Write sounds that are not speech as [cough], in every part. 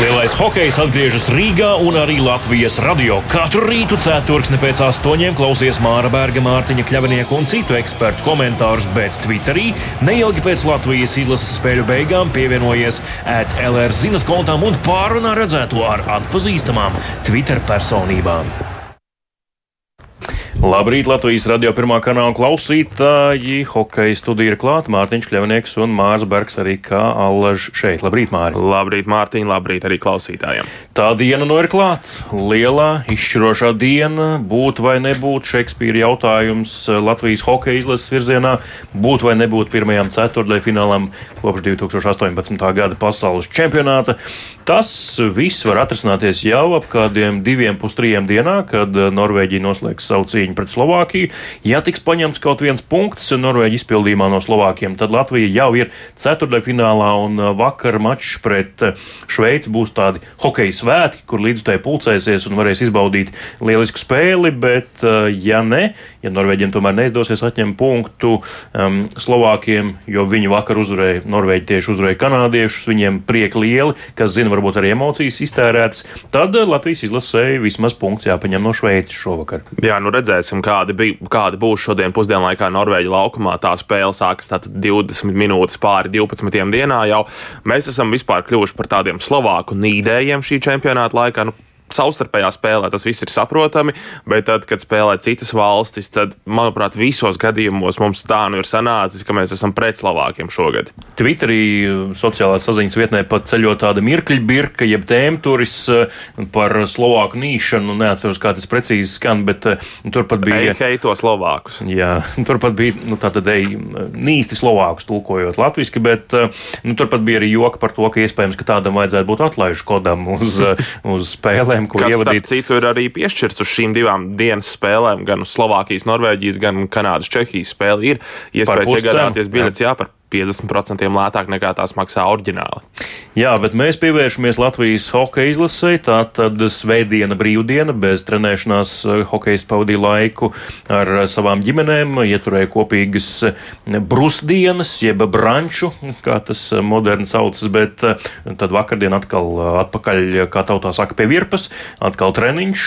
Lielais hokejs atgriežas Rīgā un arī Latvijas radio. Katru rītu ceturksni pēc astoņiem klausies Māra Berga, Mārtiņa Kļavinieka un citu ekspertu komentārus, bet Twitterī neilgi pēc Latvijas izlases spēļu beigām pievienojies ētlR zinas kontām un pārunā redzēto ar atpazīstamām Twitter personībām. Labrīt, Latvijas radio pirmā kanāla klausītāji. Hokeja studija ir klāta. Mārtiņš Kļavnieks un Mārs Bergs arī kā allaž šeit. Labrīt, Māri. Labrīt, Mārtiņ, labrīt arī klausītājiem. Tā diena nu ir klāta. Lielā, izšķirošā diena. Būt vai nebūt Šekspīra jautājums Latvijas hokeja izlases virzienā. Būt vai nebūt pirmajam ceturtdaļa finālam kopš 2018. gada pasaules čempionāta. Tas viss var atrisināties jau ap kādiem diviem pustrījiem dienā, kad Norvēģija noslēgs savu cīņu pret Slovākiju. Ja tiks paņemts kaut viens punkts Norvēģijas izpildījumā no Slovākiem, tad Latvija jau ir ceturdaļfinālā un uh, vakar mačs pret uh, Šveici būs tādi hokeja svētki, kur līdzutēji pulcēsies un varēs izbaudīt lielisku spēli, bet uh, ja ne, ja Norvēģiem tomēr neizdosies atņemt punktu um, Slovākiem, jo viņi vakar uzvarēja, Norvēģi tieši uzvarēja kanādiešus, viņiem prieki lieli, kas zina, varbūt arī emocijas iztērētas, tad Latvijas izlasēji vismaz punkts jāpaņem no Šveices šovakar. Jā, nu redzēsim redzēsim, kādi, bija, kādi būs šodien pusdienlaikā Norvēģija laukumā. Tā spēle sākas 20 minūtes pāri 12. dienā jau. Mēs esam vispār kļuvuši par tādiem Slovāku nīdējiem šī čempionāta laikā. Nu, savstarpējā spēlē tas viss ir saprotami, bet tad, kad spēlē citas valstis, tad, manuprāt, visos gadījumos mums tā nu ir sanācis, ka mēs esam pret Slovākiem šogad. Twitterī sociālās saziņas vietnē pat ceļo tāda mirkļbirka, jeb tēmturis eh, par Slovāku nīšanu, neatceros, kā tas precīzi skan, bet eh, turpat bija. Heito Slovākus. Jā, [laughs] turpat bija, nu, tā tad ej, nīsti Slovākus tulkojot latviski, bet nu, turpat bija arī joka par to, ka iespējams, ka tādam vajadzētu būt atlaižu kodam uz, [laughs] uz spēlēm spēlēm, ko Kas, ievadīt. Citu ir arī piešķirts uz šīm divām dienas spēlēm, gan uz Slovākijas, Norvēģijas, gan Kanādas, Čehijas spēli. Ir iespējas iegādāties biļetes. Jā, par 50% lētāk nekā tās maksā oriģināli. Jā, bet mēs pievēršamies Latvijas hokeja izlasē. Tā tad svētdiena brīvdiena, bez trenēšanās eh, hokeja pavadīja laiku ar eh, savām ģimenēm, ieturēja kopīgas eh, brusdienas, jeb branču, kā tas moderni saucas, bet tad vakardien atkal atpakaļ, kā tautā saka, pie virpas, atkal treniņš.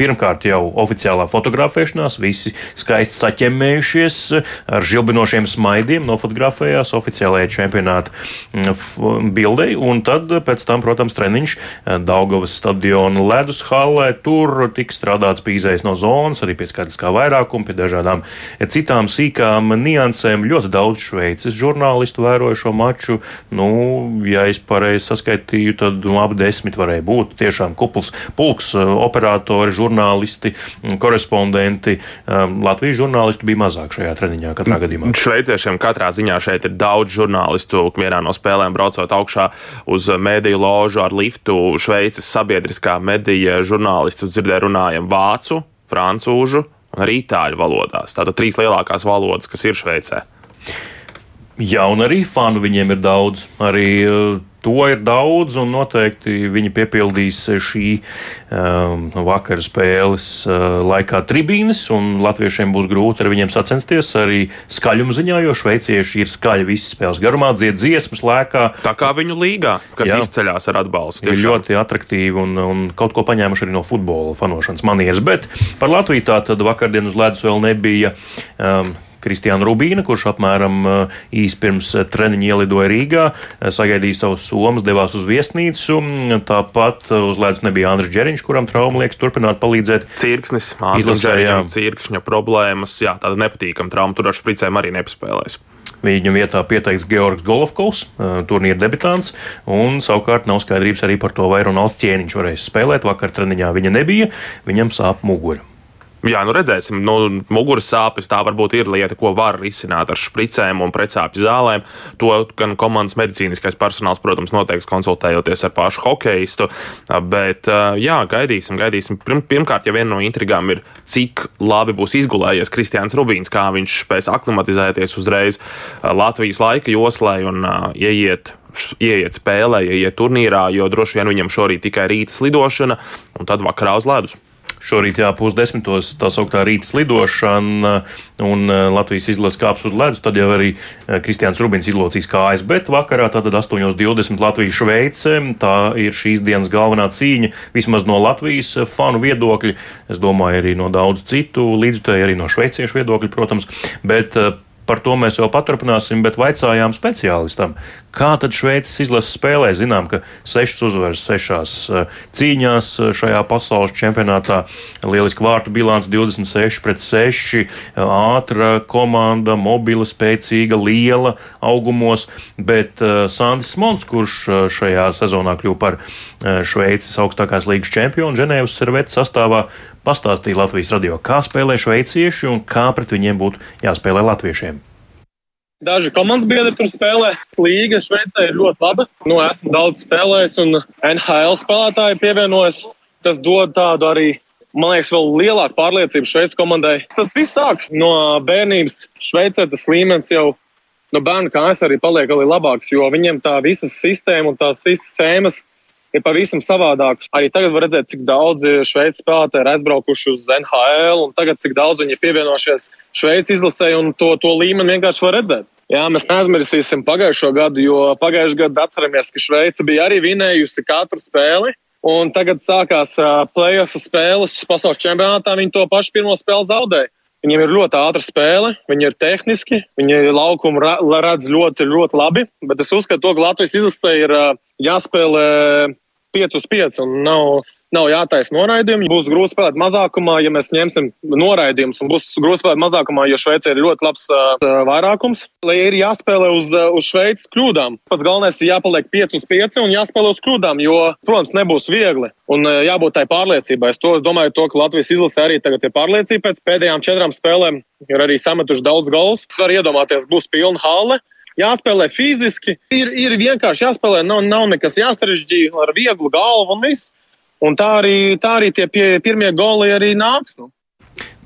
Pirmkārt jau oficiālā fotografēšanās, visi skaisti saķemmējušies ar žilbinošiem smaidiem no fotografēšanas fotografējās oficiālajai čempionāta mm, bildei, un tad pēc tam, protams, treniņš eh, Daugavas stadiona ledus hallē. Tur tika strādāts pie izējas no zonas, arī pie skaitiskā vairākuma, pie dažādām citām sīkām niansēm. Ļoti daudz šveices žurnālistu vēroja šo maču. Nu, ja es pareizi saskaitīju, tad nu, ap desmit varēja būt. Tiešām kupls, pulks, eh, operatori, žurnālisti, mm, korespondenti. Latvijas žurnālistu bija mazāk šajā treniņā katrā gadījumā. Šveiciešiem katrā ziņā šeit ir daudz žurnālistu. Vienā no spēlēm braucot augšā uz mediju ložu ar liftu, Šveices sabiedriskā medija žurnālistu dzirdēja runājam vācu, francūžu un arī itāļu valodās. Tātad trīs lielākās valodas, kas ir Šveicē. Jā, un arī fanu viņiem ir daudz. Arī uh, To ir daudz, un noteikti viņi piepildīs šī um, vakara spēles uh, laikā tribīnes, un latviešiem būs grūti ar viņiem sacensties arī skaļuma ziņā, jo šveicieši ir skaļi visas spēles garumā, dzied dziesmas, lēkā. Tā kā viņu līgā, kas Jā. izceļas ar atbalstu. Ir ļoti attraktīvi un, un kaut ko paņēmuši arī no futbola fanošanas manieres. Bet par Latviju tā tad vakardien uz ledus vēl nebija. Um, Kristiāna Rubīna, kurš apmēram eh, īsi pirms eh, treniņa ielidoja Rīgā, eh, sagaidīja savus somas, devās uz viesnīcu. Tāpat uz ledus nebija Andris Džeriņš, kuram trauma liekas turpināt palīdzēt. Cirksnis, izlasē, cirkšņa problēmas, jā, tāda nepatīkama trauma, tur ar špricēm arī nepaspēlēs. Viņa vietā pieteikts Georgs Golovkovs, turnīra debitants, un savukārt nav skaidrības arī par to, vai Ronalds Cieniņš varēs spēlēt. Vakar treniņā viņa nebija, viņam sāp mugura. Jā, nu redzēsim, nu, muguras sāpes tā varbūt ir lieta, ko var risināt ar špricēm un precāpju zālēm. To gan komandas medicīniskais personāls, protams, noteiks konsultējoties ar pašu hokeistu. Bet, jā, gaidīsim, gaidīsim. Pirmkārt, ja viena no intrigām ir, cik labi būs izgulējies Kristians Rubīns, kā viņš spēs aklimatizēties uzreiz Latvijas laika joslai un ieiet ieiet spēlē, ieiet turnīrā, jo droši vien viņam šorīt tikai rīta slidošana un tad vakarā uz ledus. Šorīt jā, pusdesmitos tā sauktā rīta slidošana un Latvijas izlases kāps uz ledus. Tad jau arī Kristians Rubins izlocīs kājas, bet vakarā tātad 8.20 Latvijas Šveice. Tā ir šīs dienas galvenā cīņa, vismaz no Latvijas fanu viedokļa. Es domāju, arī no daudz citu līdzutēju, arī no šveiciešu viedokļa, protams. Bet par to mēs vēl paturpināsim, bet vaicājām speciālistam, kā tad Šveices izlases spēlē. Zinām, ka sešas uzvaras sešās eh, cīņās eh, šajā pasaules čempionātā. Lieliski vārtu bilants 26 pret 6, ātra komanda, mobila, spēcīga, liela augumos, bet uh, Sandis Mons, kurš šajā sezonā kļuva par Šveices augstākās līgas čempionu Ženēvas servetes sastāvā, pastāstīja Latvijas radio, kā spēlē šveicieši un kā pret viņiem būtu jāspēlē latviešiem. Daži komandas biedri tur spēlē. Līga Šveicē ir ļoti laba. Nu, esmu daudz spēlējis, un NHL spēlētāji pievienojas. Tas dod tādu arī, man liekas, vēl lielāku pārliecību Šveices komandai. Tas viss sāks no bērnības. Šveicē tas līmenis jau no bērnu kājas arī paliek arī labāks, jo viņiem tā visas sistēma un tās visas sēmas ir pavisam savādāks. Arī tagad var redzēt, cik daudz šveicis spēlētāji ir aizbraukuši uz NHL, un tagad cik daudz viņi ir pievienojušies Šveices izlasē, un to, to līmeni vienkārši var redzēt. Jā, mēs neaizmirsīsim pagājušo gadu, jo pagājušajā gadā atceramies, ka Šveice bija arī vinējusi katru spēli. Un tagad sākās uh, playoff spēles pasaules čempionātā. Viņi to pašu pirmo spēli zaudēja. Viņiem ir ļoti ātra spēle, viņi ir tehniski, viņi laukumu redz ļoti, ļoti labi. Bet es uzskatu, to, ka Latvijas izlasē ir jāspēlē 5 uz 5 un nav nav jātaisa noraidījumi. Būs grūti spēlēt mazākumā, ja mēs ņemsim noraidījumus, un būs grūti spēlēt mazākumā, jo Šveicē ir ļoti labs uh, vairākums. Lai ir jāspēlē uz, uz Šveices kļūdām. Pats galvenais ir jāpaliek 5 uz 5 un jāspēlē uz kļūdām, jo, protams, nebūs viegli. Un uh, jābūt tai pārliecībai. Es to es domāju, to, ka Latvijas izlase arī tagad ir pārliecība pēc pēdējām četrām spēlēm. Ir arī sametuši daudz galus. Es varu iedomāties, būs pilna hale jāspēlē fiziski, ir, ir vienkārši jāspēlē, nav, nav nekas jāsarežģīja ar vieglu galvu un viss. Un tā arī, tā arī tie pie, pirmie goli arī nāks. Nu.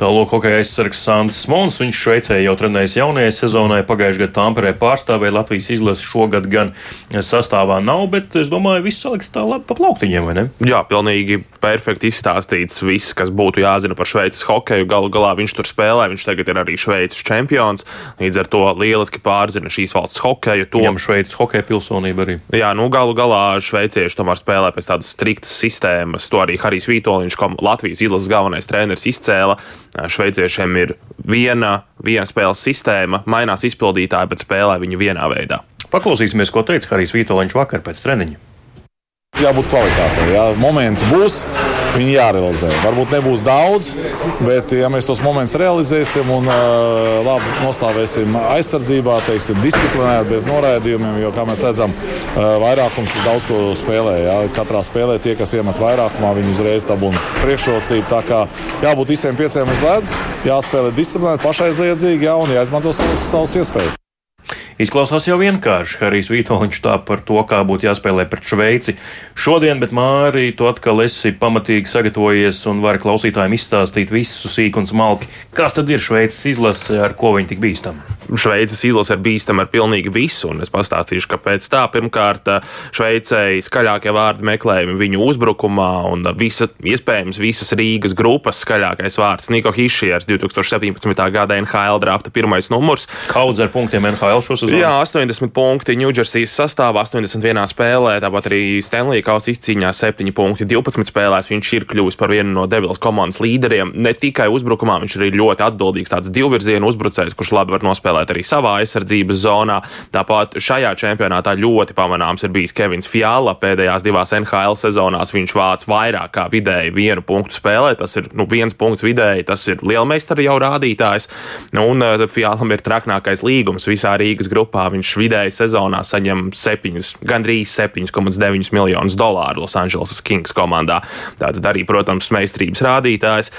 Tālāk, hokeja aizsargs Sandrs Smons. Viņš Šveicē jau trenējas jaunajai sezonai. Pagājušajā gadā Tamperē pārstāvēja Latvijas izlasi. Šogad gan sastāvā nav, bet es domāju, viss saliks tā labi pa plauktiņiem, vai ne? Jā, pilnīgi perfekti izstāstīts viss, kas būtu jāzina par Šveices hokeju. Galu galā viņš tur spēlē, viņš tagad ir arī Šveices čempions. Līdz ar to lieliski pārzina šīs valsts hokeju. To... Viņam Šveices hokeja pilsonība arī. Jā, nu galu galā šveicieši tomēr spēlē pēc tādas striktas sistēmas. To arī Harijs Vītoliņš, Latvijas izlases galvenais treneris, izcēla. Šveiciešiem ir viena, viena spēles sistēma, mainās izpildītāji, bet spēlē viņu vienā veidā. Paklausīsimies, ko teica Harijs Vitoļņš vakar pēc treniņa. Jābūt kvalitātei. Jā. Momenti būs, viņi jārealizē. Varbūt nebūs daudz, bet ja mēs tos momentus realizēsim un uh, labi nostāvēsim aizsardzībā, teiksim, disciplinēti, bez noraidījumiem, jo, kā mēs redzam, uh, vairākums daudz ko spēlē. Jā. Katrā spēlē tie, kas iemet vairākumā, viņi uzreiz dabūna priekšrocību. Tā kā jābūt visiem pieciem uz ledus, jāspēlē disciplinēti, pašaizliedzīgi jā, un jāizmanto savas, savas iespējas. Izklausās jau vienkārši. Harijs Vitoļņš tā par to, kā būtu jāspēlē pret Šveici šodien, bet Mārī, tu atkal esi pamatīgi sagatavojies un vari klausītājiem izstāstīt visu sīku un smalki. Kas tad ir Šveices izlase, ar ko viņi tik bīstami? Šveices izlase ir bīstama ar pilnīgi visu, un es pastāstīšu, kāpēc tā. Pirmkārt, Šveicei skaļākie vārdi meklējumi viņu uzbrukumā, un visa, iespējams visas Rīgas grupas skaļākais vārds - Niko Hišiers, 2017. gada NHL drafta pirmais numurs. Kaudz ar punktiem NHL šo sezonu? Jā, 80 punkti Ņūdžersijas sastāvā, 81 spēlē, tāpat arī Stanley Kausa izcīņā 7 punkti 12 spēlēs. Viņš ir kļuvis par vienu no Devils komandas līderiem. Ne tikai uzbrukumā, viņš ir ļoti atbildīgs tāds divvirzienu uzbrucējs, kurš labi var nospēlēt spēlēt arī savā aizsardzības zonā. Tāpat šajā čempionātā ļoti pamanāms ir bijis Kevins Fiala. Pēdējās divās NHL sezonās viņš vāc vairāk kā vidēji vienu punktu spēlē. Tas ir nu, viens punkts vidēji, tas ir lielmeistara jau rādītājs. Nu, un uh, Fialam ir traknākais līgums visā Rīgas grupā. Viņš vidēji sezonā saņem 7, gandrīz 7,9 miljonus dolāru Los Angeles Kings komandā. Tātad arī, protams, meistarības rādītājs.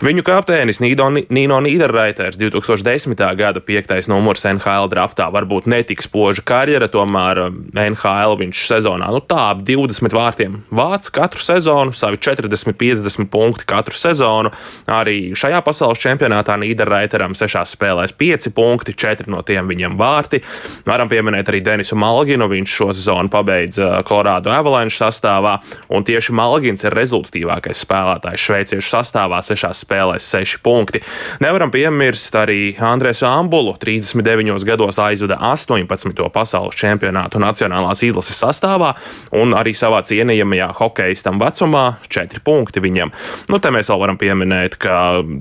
Viņu kapteinis Nino, Nino Nīderraiters 2010. gada 5. numurs NHL draftā varbūt netik spoža karjera, tomēr um, NHL viņš sezonā nu, tā ap 20 vārtiem vāc katru sezonu, savi 40-50 punkti katru sezonu. Arī šajā pasaules čempionātā Nīderraiteram sešās spēlēs 5 punkti, 4 no tiem viņam vārti. Varam pieminēt arī Denisu Malginu, viņš šo sezonu pabeidza Colorado Avalanche sastāvā, un tieši Malgins ir rezultatīvākais spēlētājs šveiciešu sastāvā sešās spēlēs 6 punkti. Nevaram piemirst arī Andrēsu Ambulu, 39 gados aizvada 18. pasaules čempionātu nacionālās izlases sastāvā, un arī savā cienījamajā hokeistam vecumā 4 punkti viņam. Nu, te mēs vēl varam pieminēt, ka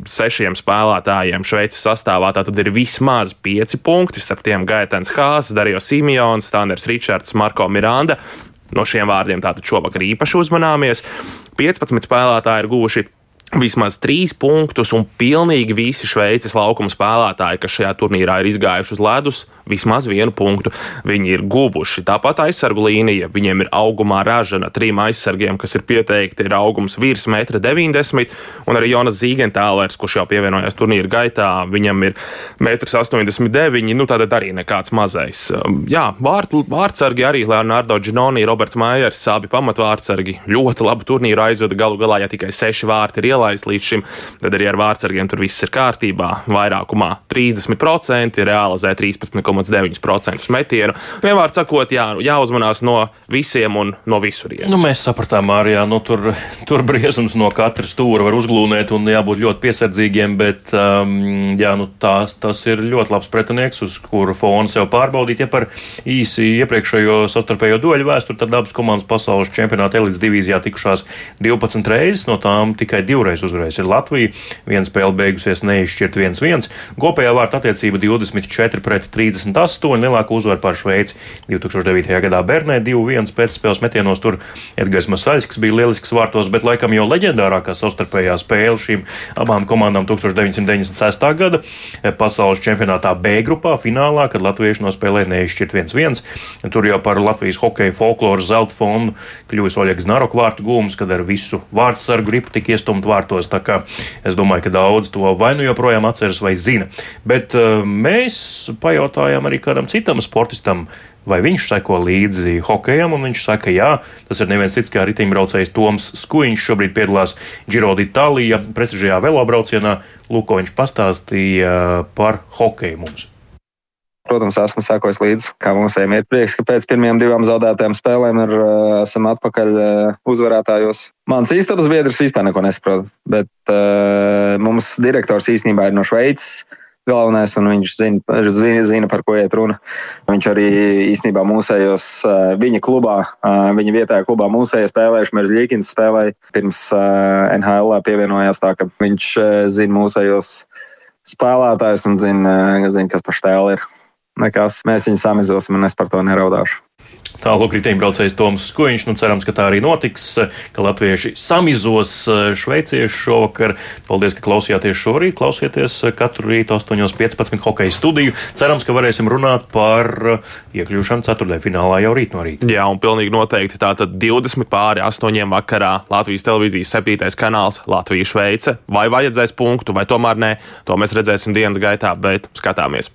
sešiem spēlētājiem Šveices sastāvā tātad ir vismaz 5 punkti, starp tiem Gaitens Hāzes, Dario Simjons, Tanders Ričards, Marko Miranda. No šiem vārdiem tātad šovakar īpaši uzmanāmies. 15 spēlētāji ir guvuši vismaz trīs punktus, un pilnīgi visi Šveices laukuma spēlētāji, kas šajā turnīrā ir izgājuši uz ledus, vismaz vienu punktu viņi ir guvuši. Tāpat aizsargu līnija, viņiem ir augumā ražana trim aizsargiem, kas ir pieteikti, ir augums virs 1,90 m, un arī Jonas Zīgentālers, kurš jau pievienojās turnīra gaitā, viņam ir 1,89 m, nu tātad arī nekāds mazais. Um, jā, vārt, vārtsargi arī Leonardo Ginoni, Roberts Maiers, abi pamatvārtsargi ļoti labu turnīru aizvada galu galā, ja tikai seši vārti ir ielaisti līdz šim, tad arī ar vārtsargiem tur viss ir kārtībā. Vairākumā 30% realizē 13,5%. 1,9% metienu. Vienmēr sakot, jā, jāuzmanās no visiem un no visurienes. Nu, mēs sapratām, arī nu, tur, tur briesmas no katra stūra var uzglūnēt un jābūt ļoti piesardzīgiem, bet um, jā, nu, tās, tas ir ļoti labs pretinieks, uz kuru fonu sev pārbaudīt. Ja par īsi iepriekšējo savstarpējo dueļu vēsturi, tad abas komandas pasaules čempionāta elites divīzijā tikušās 12 reizes, no tām tikai divreiz uzvarējusi Latvija. Viena spēle beigusies neizšķirt 1-1. Kopējā vārta attiecība 24 pret 30. 28, lielāku uzvaru pār Šveici 2009. gadā Bernē 2-1 pēcspēles metienos. Tur Edgars Masaļskis bija lielisks vārtos, bet laikam jau leģendārākā savstarpējā spēle šīm abām komandām 1996. gada pasaules čempionātā B grupā finālā, kad latvieši nospēlēja neizšķirt 1-1. Tur jau par Latvijas hokeja folkloras zelta fondu kļuvis Oļegs Narok vārtu gūms, kad ar visu vārdsargu gripu tika iestumt vārtos. Tā kā es domāju, ka daudz to vai nu joprojām atceras vai zina. Bet uh, mēs pajautājām jautājām arī kādam citam sportistam, vai viņš seko līdzi hokejam, un viņš saka, jā, tas ir neviens cits kā riteņbraucējs Toms Skuiņš. Šobrīd piedalās Giro d'Italija prestižajā velobraucienā. Lūk, ko viņš pastāstīja par hokeju mums. Protams, esmu sekojis līdzi, kā mums ir prieks, ka pēc pirmajām divām zaudētajām spēlēm ir, esam atpakaļ uzvarētājos. Mans istabas biedrs vispār neko nesaprot, bet uh, mums direktors īstenībā ir no Šveices galvenais, un viņš zina, zina, zina, par ko iet runa. Viņš arī īstenībā mūsējos viņa klubā, viņa vietējā klubā mūsējā spēlējuši. Mērs Ļīkins spēlēja pirms NHL pievienojās tā, ka viņš zina mūsējos spēlētājus un zina, zina kas par stēlu ir. Nekas, mēs viņu samizosim, un es par to neraudāšu. Tālāk riteņbraucējs Toms Skuiņš. Nu, cerams, ka tā arī notiks, ka latvieši samizos eh, šveiciešu šovakar. Paldies, ka klausījāties šorīt. Klausieties eh, katru rītu 8.15 hokeja studiju. Cerams, ka varēsim runāt par eh, iekļūšanu ceturtajā finālā jau rīt no rīta. Jā, un pilnīgi noteikti tātad 20 pāri 8 vakarā Latvijas televīzijas 7. kanāls Latvijas Šveice. Vai vajadzēs punktu, vai tomēr nē, to mēs redzēsim dienas gaitā, bet skatāmies.